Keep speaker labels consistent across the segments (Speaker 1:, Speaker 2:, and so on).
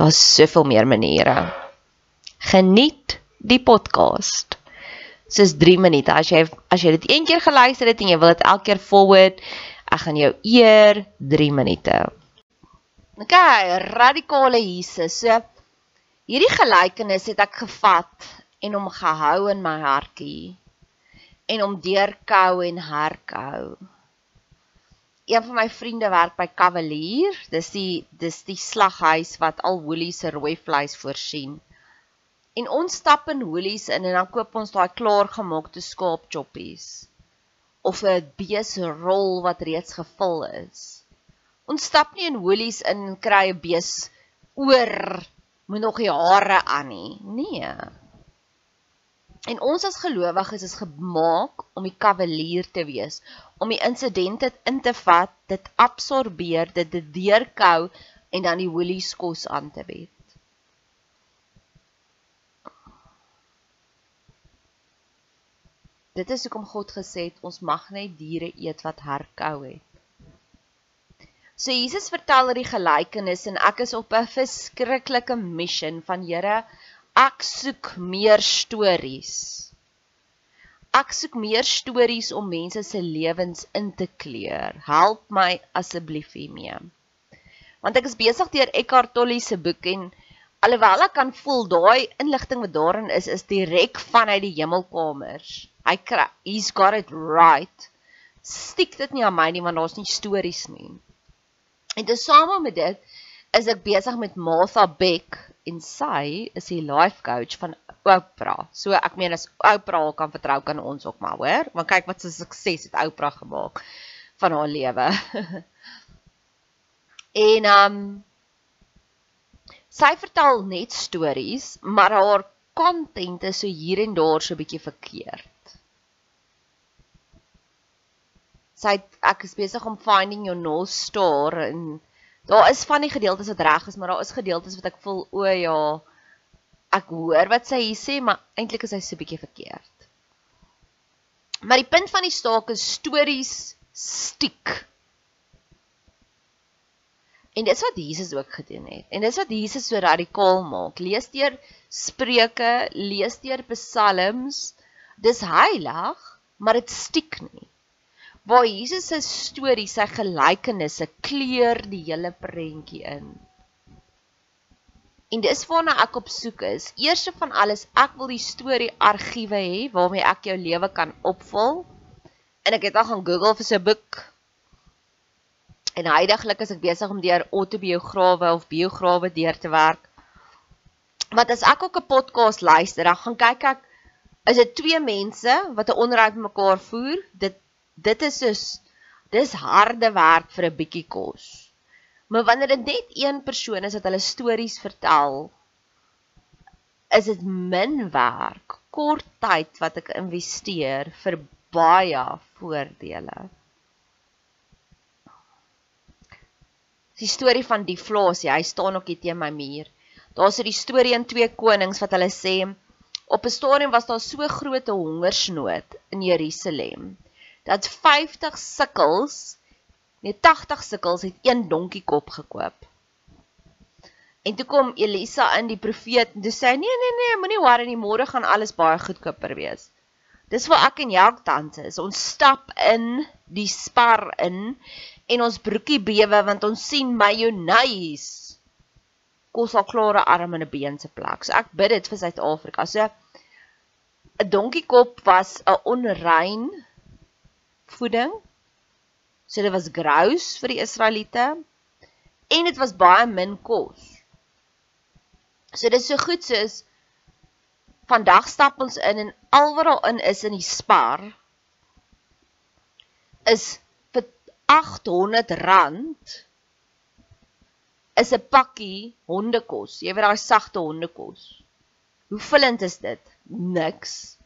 Speaker 1: Daar's soveel meer maniere. Geniet die podcast. Dis 3 minute. As jy as jy dit een keer geluister het en jy wil dit elke keer forward, ek gaan jou eer 3 minute. OK, radikale Jesus. So hierdie gelykenis het ek gevat en hom gehou in my hartjie en hom deurkou en herkou een van my vriende werk by Cavalier. Dis die dis die slaghuis wat al Woolies se rooi vleis voorsien. En ons stap in Woolies in en dan koop ons daai klaargemaakte skaapchoppies of 'n beesrol wat reeds gevul is. Ons stap nie in Woolies in en kry 'n bees oor moet nog die hare aan nie. Nee. En ons as gelowiges is gemaak om die kavalier te wees, om die insidente in te vat, dit absorbeer, dit te deurkou en dan die holy kos aan te bied. Dit is hoekom God gesê het ons mag net diere eet wat herkou het. So Jesus vertel hierdie gelykenis en ek is op 'n verskriklike mission van Here Ek soek meer stories. Ek soek meer stories om mense se lewens in te kleur. Help my asseblief hiermee. Want ek is besig deur Eckhart Tolle se boek en alhoewel ek kan voel daai inligting wat daarin is is direk vanuit die hemelkamers. Hy he's got it right. Stiek dit nie aan my nie want daar's nie stories nie. En te same met dit is ek besig met Martha Beck en sy is die life coach van Oprah. So ek meen as Oprah kan vertrou kan ons ook maar, hoor? Want kyk wat 'n sukses het Oprah gemaak van haar lewe. en um sy vertel net stories, maar haar content is so hier en daar so 'n bietjie verkeerd. Sy ek is besig om finding your north star en Daar is van die gedeeltes wat reg is, maar daar is gedeeltes wat ek voel o ja, ek hoor wat sy hier sê, maar eintlik is hy so 'n bietjie verkeerd. Maar die punt van die staak is stories stiek. En dis wat Jesus ook gedoen het. En dis wat Jesus so radikaal maak. Lees deur Spreuke, lees deur Psalms. Dis heilig, maar dit stiek nie waar Jesus se storie, sy gelykenisse kleur die hele prentjie in. En dis waarna ek op soek is. Eerste van alles, ek wil die storie argiewe hê waarmee ek jou lewe kan opvul. En ek het al gaan Google vir so 'n boek. En heidaglik is ek besig om deur autobiograwe of biograwe deur te werk. Want as ek ook 'n podcast luister, dan gaan kyk ek is dit twee mense wat 'n onderhoud met mekaar voer. Dit dit is soos dis harde werk vir 'n bietjie kos. Maar wanneer dit net een persoon is wat hulle stories vertel, is dit min werk, kort tyd wat ek investeer vir baie voordele. Die storie van die flaasie, hy staan ook hier teen my muur. Daar's 'n storie in 2 Konings wat hulle sê op 'n stadium was daar so groot hongersnood in Jerusalem dat 50 sikkels, nee 80 sikkels het een donkiekop gekoop. En toe kom Elisa in die profeet en toe sê nee nee nee, moenie worry nie, môre gaan alles baie goedkoper wees. Dis waar ek en Jacques tans is. Ons stap in die spar in en ons broekie bewe want ons sien mayonnaise kos al klare arm en 'n been se plek. So ek bid dit vir Suid-Afrika. So 'n donkiekop was 'n onrein voeding. So dit was grous vir die Israeliete en dit was baie min kos. So dit is so goed soos vandag stap ons in en al wat daarin is in die spar is vir 800 rand is 'n pakkie hondekos. Jy weet daai sagte hondekos. Hoe vullend is dit? Niks.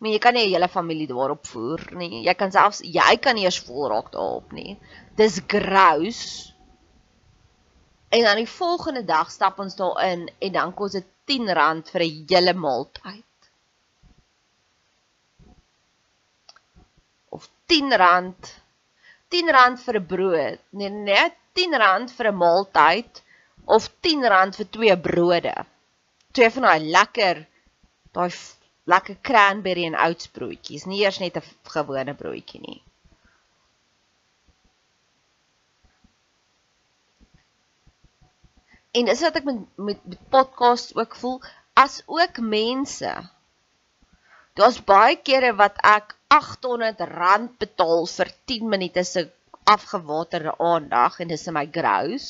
Speaker 1: Maar jy kan nie 'n hele familie daarop voer nie. Jy kan selfs jy kan nie eens vol raak daarop nie. Dis grous. En dan die volgende dag stap ons daarin en dan kos dit R10 vir 'n hele maaltyd. Of R10 R10 vir 'n brood. Nee, net R10 vir 'n maaltyd of R10 vir twee brode. Twee van daai lekker daai lekker cranberry en oats broodjies, nie eers net 'n gewone broodjie nie. En dis wat ek met met, met podcast ook voel, as ook mense. Daar's baie kere wat ek R800 betaal vir 10 minute se afgewaterde aandag en dis in my grous.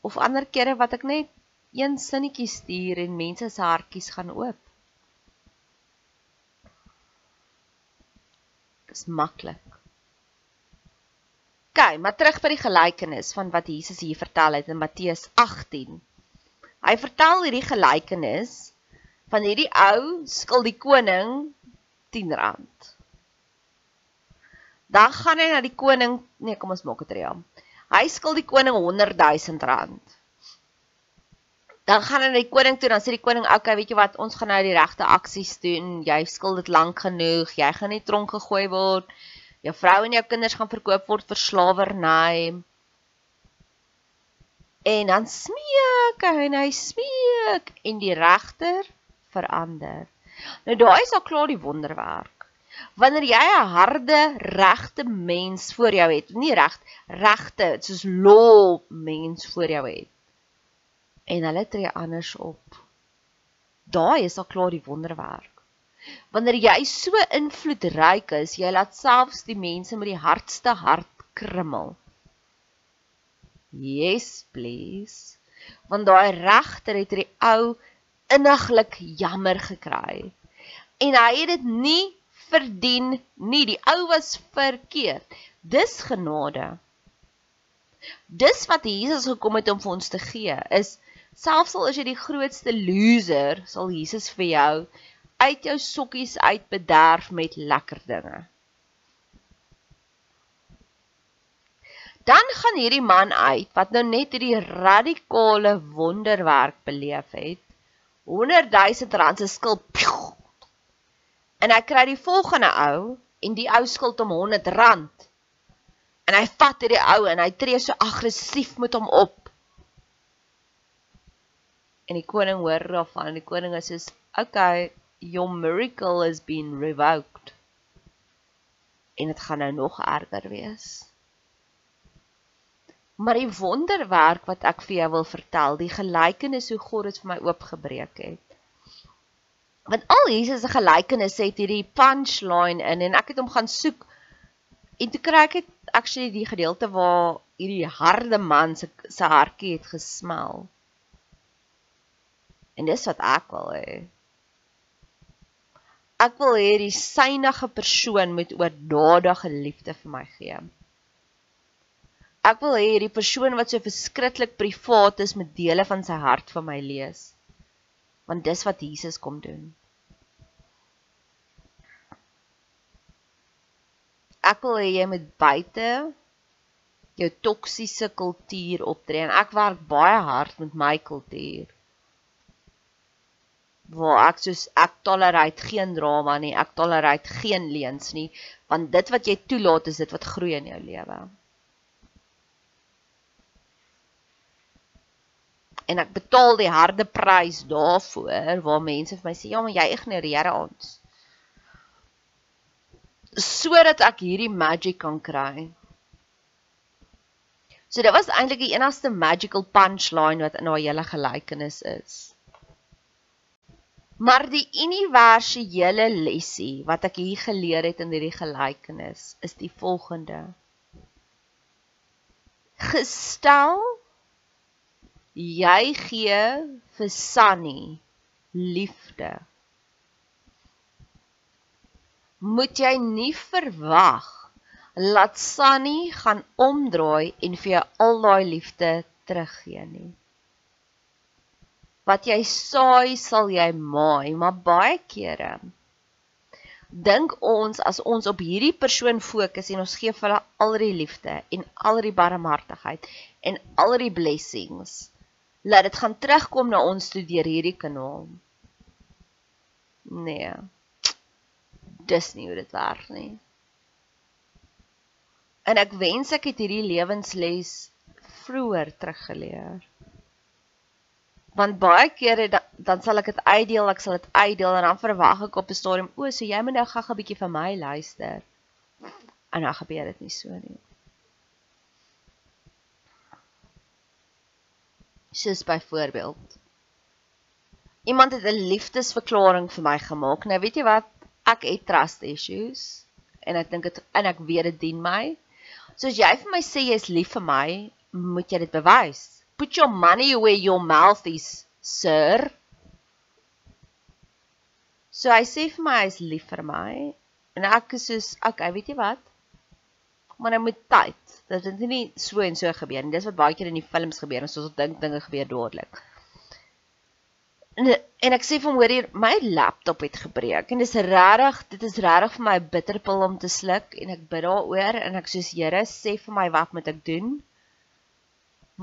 Speaker 1: Of ander kere wat ek net een sinnetjie stuur en mense se hartjies gaan oop. Is maklik. OK, maar terug by die gelykenis van wat Jesus hier vertel het in Matteus 18. Hy vertel hierdie gelykenis van hierdie ou skuld die koning 10 rand. Dan gaan hy na die koning, nee, kom ons maak dit reël. Hy skuld die koning 100 000 rand dan gaan hulle die koning toe dan sê die koning okay weet jy wat ons gaan nou die regte aksies doen. Jy skuld dit lank genoeg. Jy gaan nie tronk gegooi word. Jou vrou en jou kinders gaan verkoop word vir slawerny. En dan smeek hy en hy smeek en die regter verander. Nou daai is al klaar die wonderwerk. Wanneer jy 'n harde regte mens voor jou het nie reg regte soos law mens voor jou het en hulle tree anders op. Daai is al klaar die wonderwerk. Wanneer jy so invloedryk is, jy laat selfs die mense met die hardste hart krimmel. Yes, please. Want daai regter het die ou inniglik jammer gekry. En hy het dit nie verdien nie. Die ou was verkeerd. Dis genade. Dis wat Jesus gekom het om vir ons te gee, is Selfs al is jy die grootste loser, sal Jesus vir jou uit jou sokkies uit bederf met lekker dinge. Dan gaan hierdie man uit wat nou net hierdie radikale wonderwerk beleef het. 100 000 rand se skuld. En hy kry die volgende ou en die ou skuld hom 100 rand. En hy vat hierdie ou en hy tree so aggressief met hom op. En die koning hoor daarvan en die koning is soos, "Okay, your miracle has been revoked." En dit gaan nou nog erger wees. Maar die wonderwerk wat ek vir jou wil vertel, die gelykenis hoe God dit vir my oopgebreek het. Want al Jesus se gelykenisse het hierdie punchline in en ek het hom gaan soek en toe kry ek dit actually die gedeelte waar hierdie harde man se se hartjie het gesmel. En dis wat ek wil hê. Ek wil hê die synige persoon moet oordadige liefde vir my gee. Ek wil hê hierdie persoon wat so verskriklik privaat is met dele van sy hart vir my lees. Want dis wat Jesus kom doen. Ek wil hê jy moet buite jou toksiese kultuur optree en ek werk baie hard met my kultuur. Waar ek soos ek tolereer geen drama nie, ek tolereer geen leuns nie, want dit wat jy toelaat is dit wat groei in jou lewe. en ek betaal die harde prys daarvoor waar mense vir my sê ja maar jy ignoreer ons. Sodat ek hierdie magic kan kry. So dit was eintlik die enigste magical punchline wat in haar hele gelykenis is maar die universele lesie wat ek hier geleer het in hierdie gelykenis is die volgende gestel jy gee vir Sunny liefde. Moet jy nie verwag laat Sunny gaan omdraai en vir jou al daai liefde teruggee nie. Wat jy saai, sal jy maai, maar baie kere dink ons as ons op hierdie persoon fokus en ons gee vir hulle al die liefde en al die barmhartigheid en al die blessings laat dit gaan terugkom na ons toe deur hierdie kanaal. Nee. Dis nie hoe dit werk nie. En ek wens ek het hierdie lewensles vroeër teruggeleer. Want baie kere dan, dan sal ek dit uitdeel, ek sal dit uitdeel en dan verwag ek op 'n stadium, o, so jy moet nou 'n bietjie vir my luister. En dan gebeur dit nie so nie. soos byvoorbeeld iemand het 'n liefdesverklaring vir my gemaak. Nou weet jy wat? Ek het trust issues en ek dink dit en ek weet dit dien my. So as jy vir my sê jy's lief vir my, moet jy dit bewys. Put your money where your mouth is, sir. So hy sê vir my hy's lief vir my en ek is soos, okay, weet jy wat? Maar nou moet tyd dit nie so en so gebeur nie. Dis wat baie keer in die films gebeur soos ons dink dinge gebeur dadelik. En, en ek sê vir hom hoor hier my laptop het gebreek en dis regtig dit is regtig vir my 'n bitterpil om te sluk en ek bid daaroor en ek soos Here sê vir my wat moet ek doen?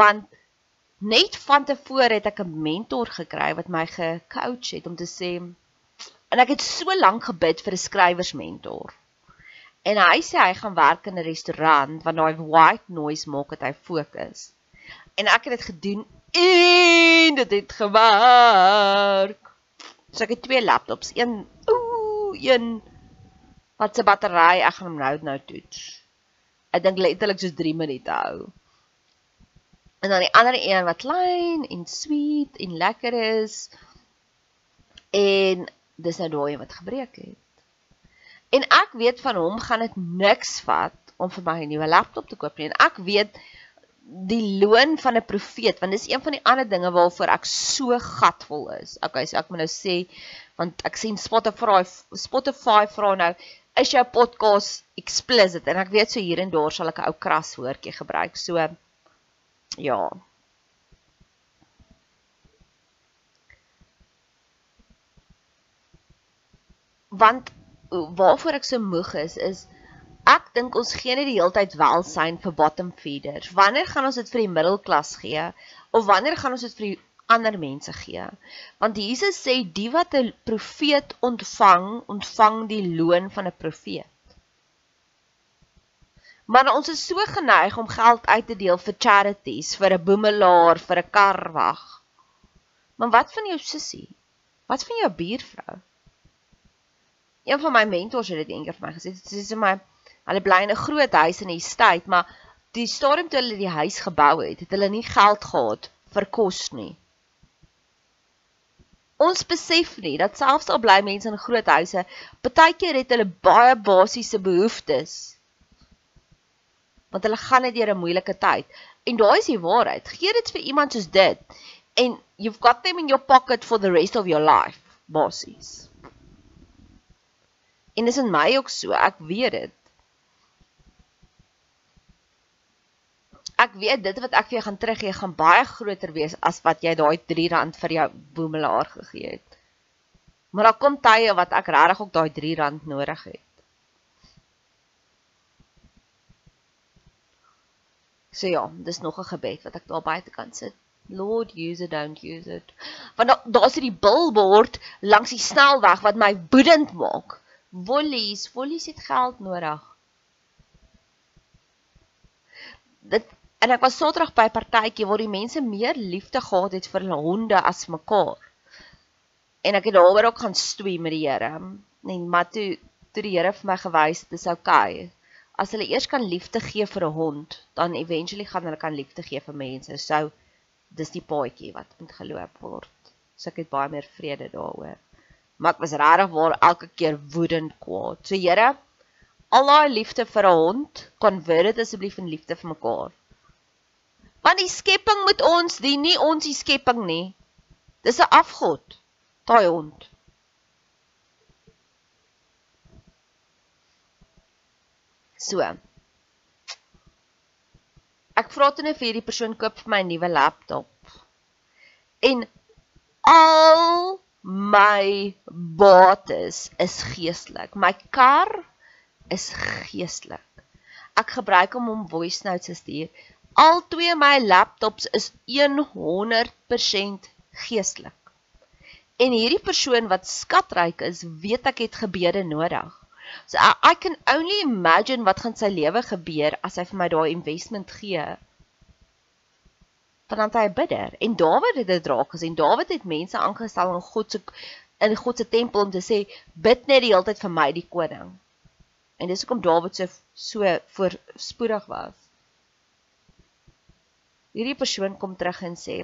Speaker 1: Want net van tevore het ek 'n mentor gekry wat my gecoach het om te sê en ek het so lank gebid vir 'n skrywersmentor. En hy sê hy gaan werk in 'n restaurant want daai white noise maak dat hy fokus. En ek het dit gedoen en dit het gewerk. So ek het twee laptops, een ooh, een wat se battery, ek gaan hom nou nou toets. Ek dink letterlik soos 3 minute hou. En dan die ander een wat klein en sweet en lekker is. En dis nou daai wat gebreek het. En ek weet van hom gaan dit niks vat om vir my 'n nuwe laptop te koop nie. En ek weet die loon van 'n profeet, want dis een van die ander dinge waarvoor ek so gatvol is. Okay, so ek moet nou sê want ek sien Spotify Spotify vra nou is jou podcast explicit en ek weet so hier en daar sal ek 'n ou kras woordjie gebruik. So ja. Want waarvoor ek so moeg is is Ek dink ons gee net die hele tyd welsyn vir bottom feeders. Wanneer gaan ons dit vir die middelklas gee of wanneer gaan ons dit vir die ander mense gee? Want Jesus sê die wat 'n profeet ontvang, ontvang die loon van 'n profeet. Maar ons is so geneig om geld uit te deel vir charities, vir 'n boemelaar, vir 'n karwag. Maar wat van jou sussie? Wat van jou buurvrou? Een van my mentors het dit eendag vir my gesê. Sy sê my hulle bly in 'n groot huis in die stad, maar die stadium toe hulle die huis gebou het, het hulle nie geld gehad vir kos nie. Ons besef nie dat selfs al bly mense in groot huise, baie keer het hulle baie basiese behoeftes want hulle gaan net deur 'n moeilike tyd. En daai is die waarheid. Gee dit vir iemand soos dit en you've got them in your pocket for the rest of your life, basies. En dis in my ook so, ek weet dit. Ek weet dit wat ek vir jou gaan teruggee gaan baie groter wees as wat jy daai R3 vir jou boemelaar gegee het. Maar daar kom tye wat ek regtig ook daai R3 nodig het. So ja, dis nog 'n gebed wat ek daar buite kan sit. Lord, use it, don't use it. Want daar's da hierdie billboard langs die snelweg wat my woedend maak. Wollies, wollies het geld nodig. Dit en ek was Saterdag by 'n partytjie waar die mense meer liefde gehad het vir hulle honde as mekaar. En ek het daaroor ook gaan stoei met die Here. En maar toe toe die Here vir my gewys, dis oukei as hulle eers kan liefde gee vir 'n hond, dan eventually gaan hulle kan liefde gee vir mense. So dis die paadjie wat moet geloop word. So ek het baie meer vrede daaroor. Maar ek was regtig waar elke keer woedend kwaad. So Here, al daai liefde vir 'n hond, konvert dit asseblief in liefde vir mekaar. Want die skepping moet ons dien, nie ons die skepping nie. Dis 'n afgod, daai hond. So. Ek vra toe net vir hierdie persoon koop vir my 'n nuwe laptop. En al my bates is geestelik. My kar is geestelik. Ek gebruik hom om voice notes te stuur. Al twee my laptops is 100% geestelik. En hierdie persoon wat skatryk is, weet ek het gebede nodig. So I, I can only imagine wat gaan sy lewe gebeur as hy vir my daai investment gee. Want hy bidder en Dawid het dit raak gesien. Dawid het mense aangestel in God se in God se tempel om te sê bid net die hele tyd vir my die koning. En dis hoekom Dawid so so voorspoedig was. Hierdie persoon kom terug en sê,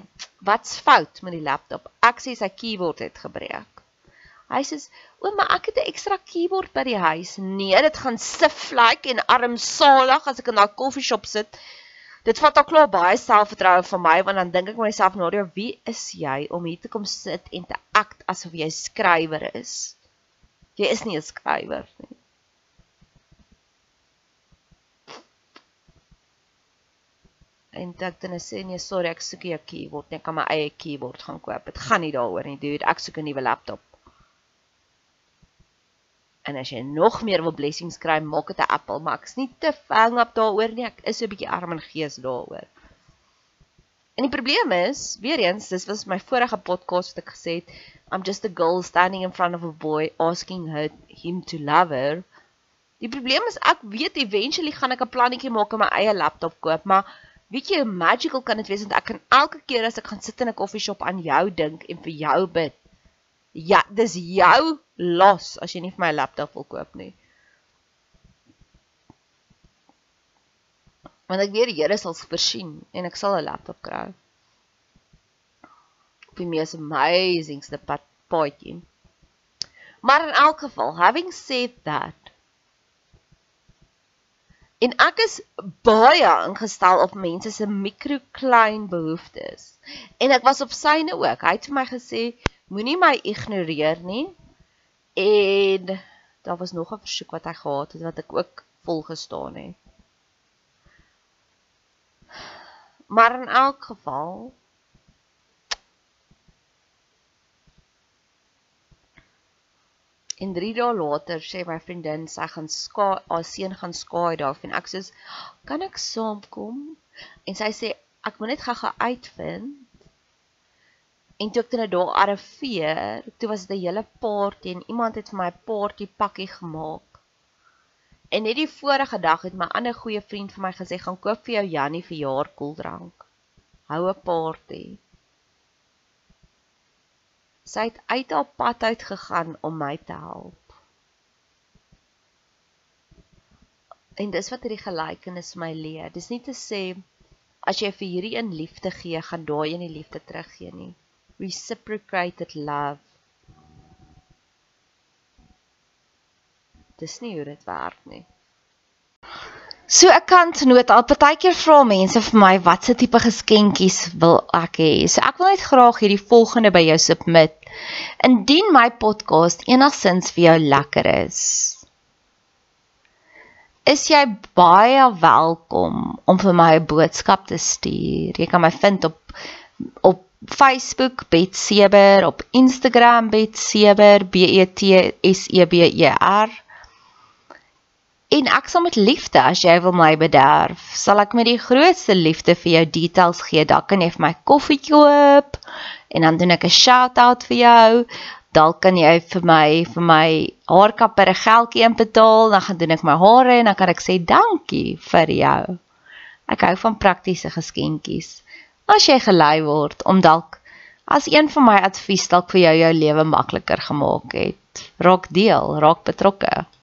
Speaker 1: "Wat's fout met die laptop?" Ek sê sy keyboard het gebreek. Hy sê, "O, maar ek het 'n ekstra keyboard by die huis." Nee, dit gaan sif like en armsalig as ek in daai koffieshop sit. Dit vat al klaar baie selfvertroue van my want dan dink ek myself, "Nadia, wie is jy om hier te kom sit en te act asof jy 'n skrywer is?" Jy is nie 'n skrywer nie. En ek dan sê nee, sorry, ek soek 'n keyboard. Ek kan my eie keyboard gaan koop. Dit gaan nie daaroor nie, dude. Ek soek 'n nuwe laptop. En as jy nog meer wil blessings kry, maak dit 'n appel, maar ek's nie te vang op daaroor nie. Ek is 'n bietjie arm in gees daaroor. En die probleem is, weer eens, dis was my vorige podcast wat ek gesê het, I'm just a girl standing in front of a boy asking her, him to love her. Die probleem is ek weet eventually gaan ek 'n plannetjie maak om my eie laptop koop, maar weet jy hoe magical kan dit wees want ek kan elke keer as ek gaan sit in 'n koffieshop aan jou dink en vir jou bid. Ja, dis jou los as jy nie vir my 'n laptop wil koop nie. Want ek weet die Here sal voorsien en ek sal 'n laptop kry. Op die mees amazingste paadjie. Maar in elk geval, having said that, en ek is baie ingestel op mense se mikro klein behoeftes. En ek was op syne ook. Hy het vir my gesê, moenie my ignoreer nie. En daar was nog 'n versoek wat hy gehad het wat ek ook volgestaan het. Maar in elk geval En 3 dae later sê my vriendin sy gaan skaai, haar seun gaan skaai daar en ek sê, "Kan ek saamkom?" En sy sê, "Ek moet net gou-gou uitvind." En toe ek dan daar arriveer, toe was dit 'n hele party en iemand het vir my 'n party pakkie gemaak. En net die vorige dag het my ander goeie vriend vir my gesê, "Gaan koop vir jou Jannie verjaar koeldrank." Hou 'n party. Sy het uit haar pad uit gegaan om my te help. En dis wat hierdie gelykenis my leer. Dis nie te sê as jy vir hierdie een liefde gee, gaan daai een die liefde teruggee nie. Reciprocated love. Dis nie hoe dit werk nie. So 'n kantnoot, al partykeer vra mense vir my watse tipe geskenkies wil ek hê. So ek wil net graag hierdie volgende by jou submit. Indien my podcast enigsins vir jou lekker is, is jy baie welkom om vir my 'n boodskap te stuur. Jy kan my vind op op Facebook Betseber, op Instagram Betseber, B E T S E B E R En ek sal met liefde as jy wil my bederf, sal ek met die grootste liefde vir jou details gee. Daar kan jy vir my koffie koop en dan doen ek 'n shout-out vir jou. Dalk kan jy vir my vir my haarkapper 'n geldjie inbetaal, dan gaan doen ek my hare en dan kan ek sê dankie vir jou. Ek hou van praktiese geskenkies. As jy gelei word om dalk as een van my advies dalk vir jou jou lewe makliker gemaak het, raak deel, raak betrokke.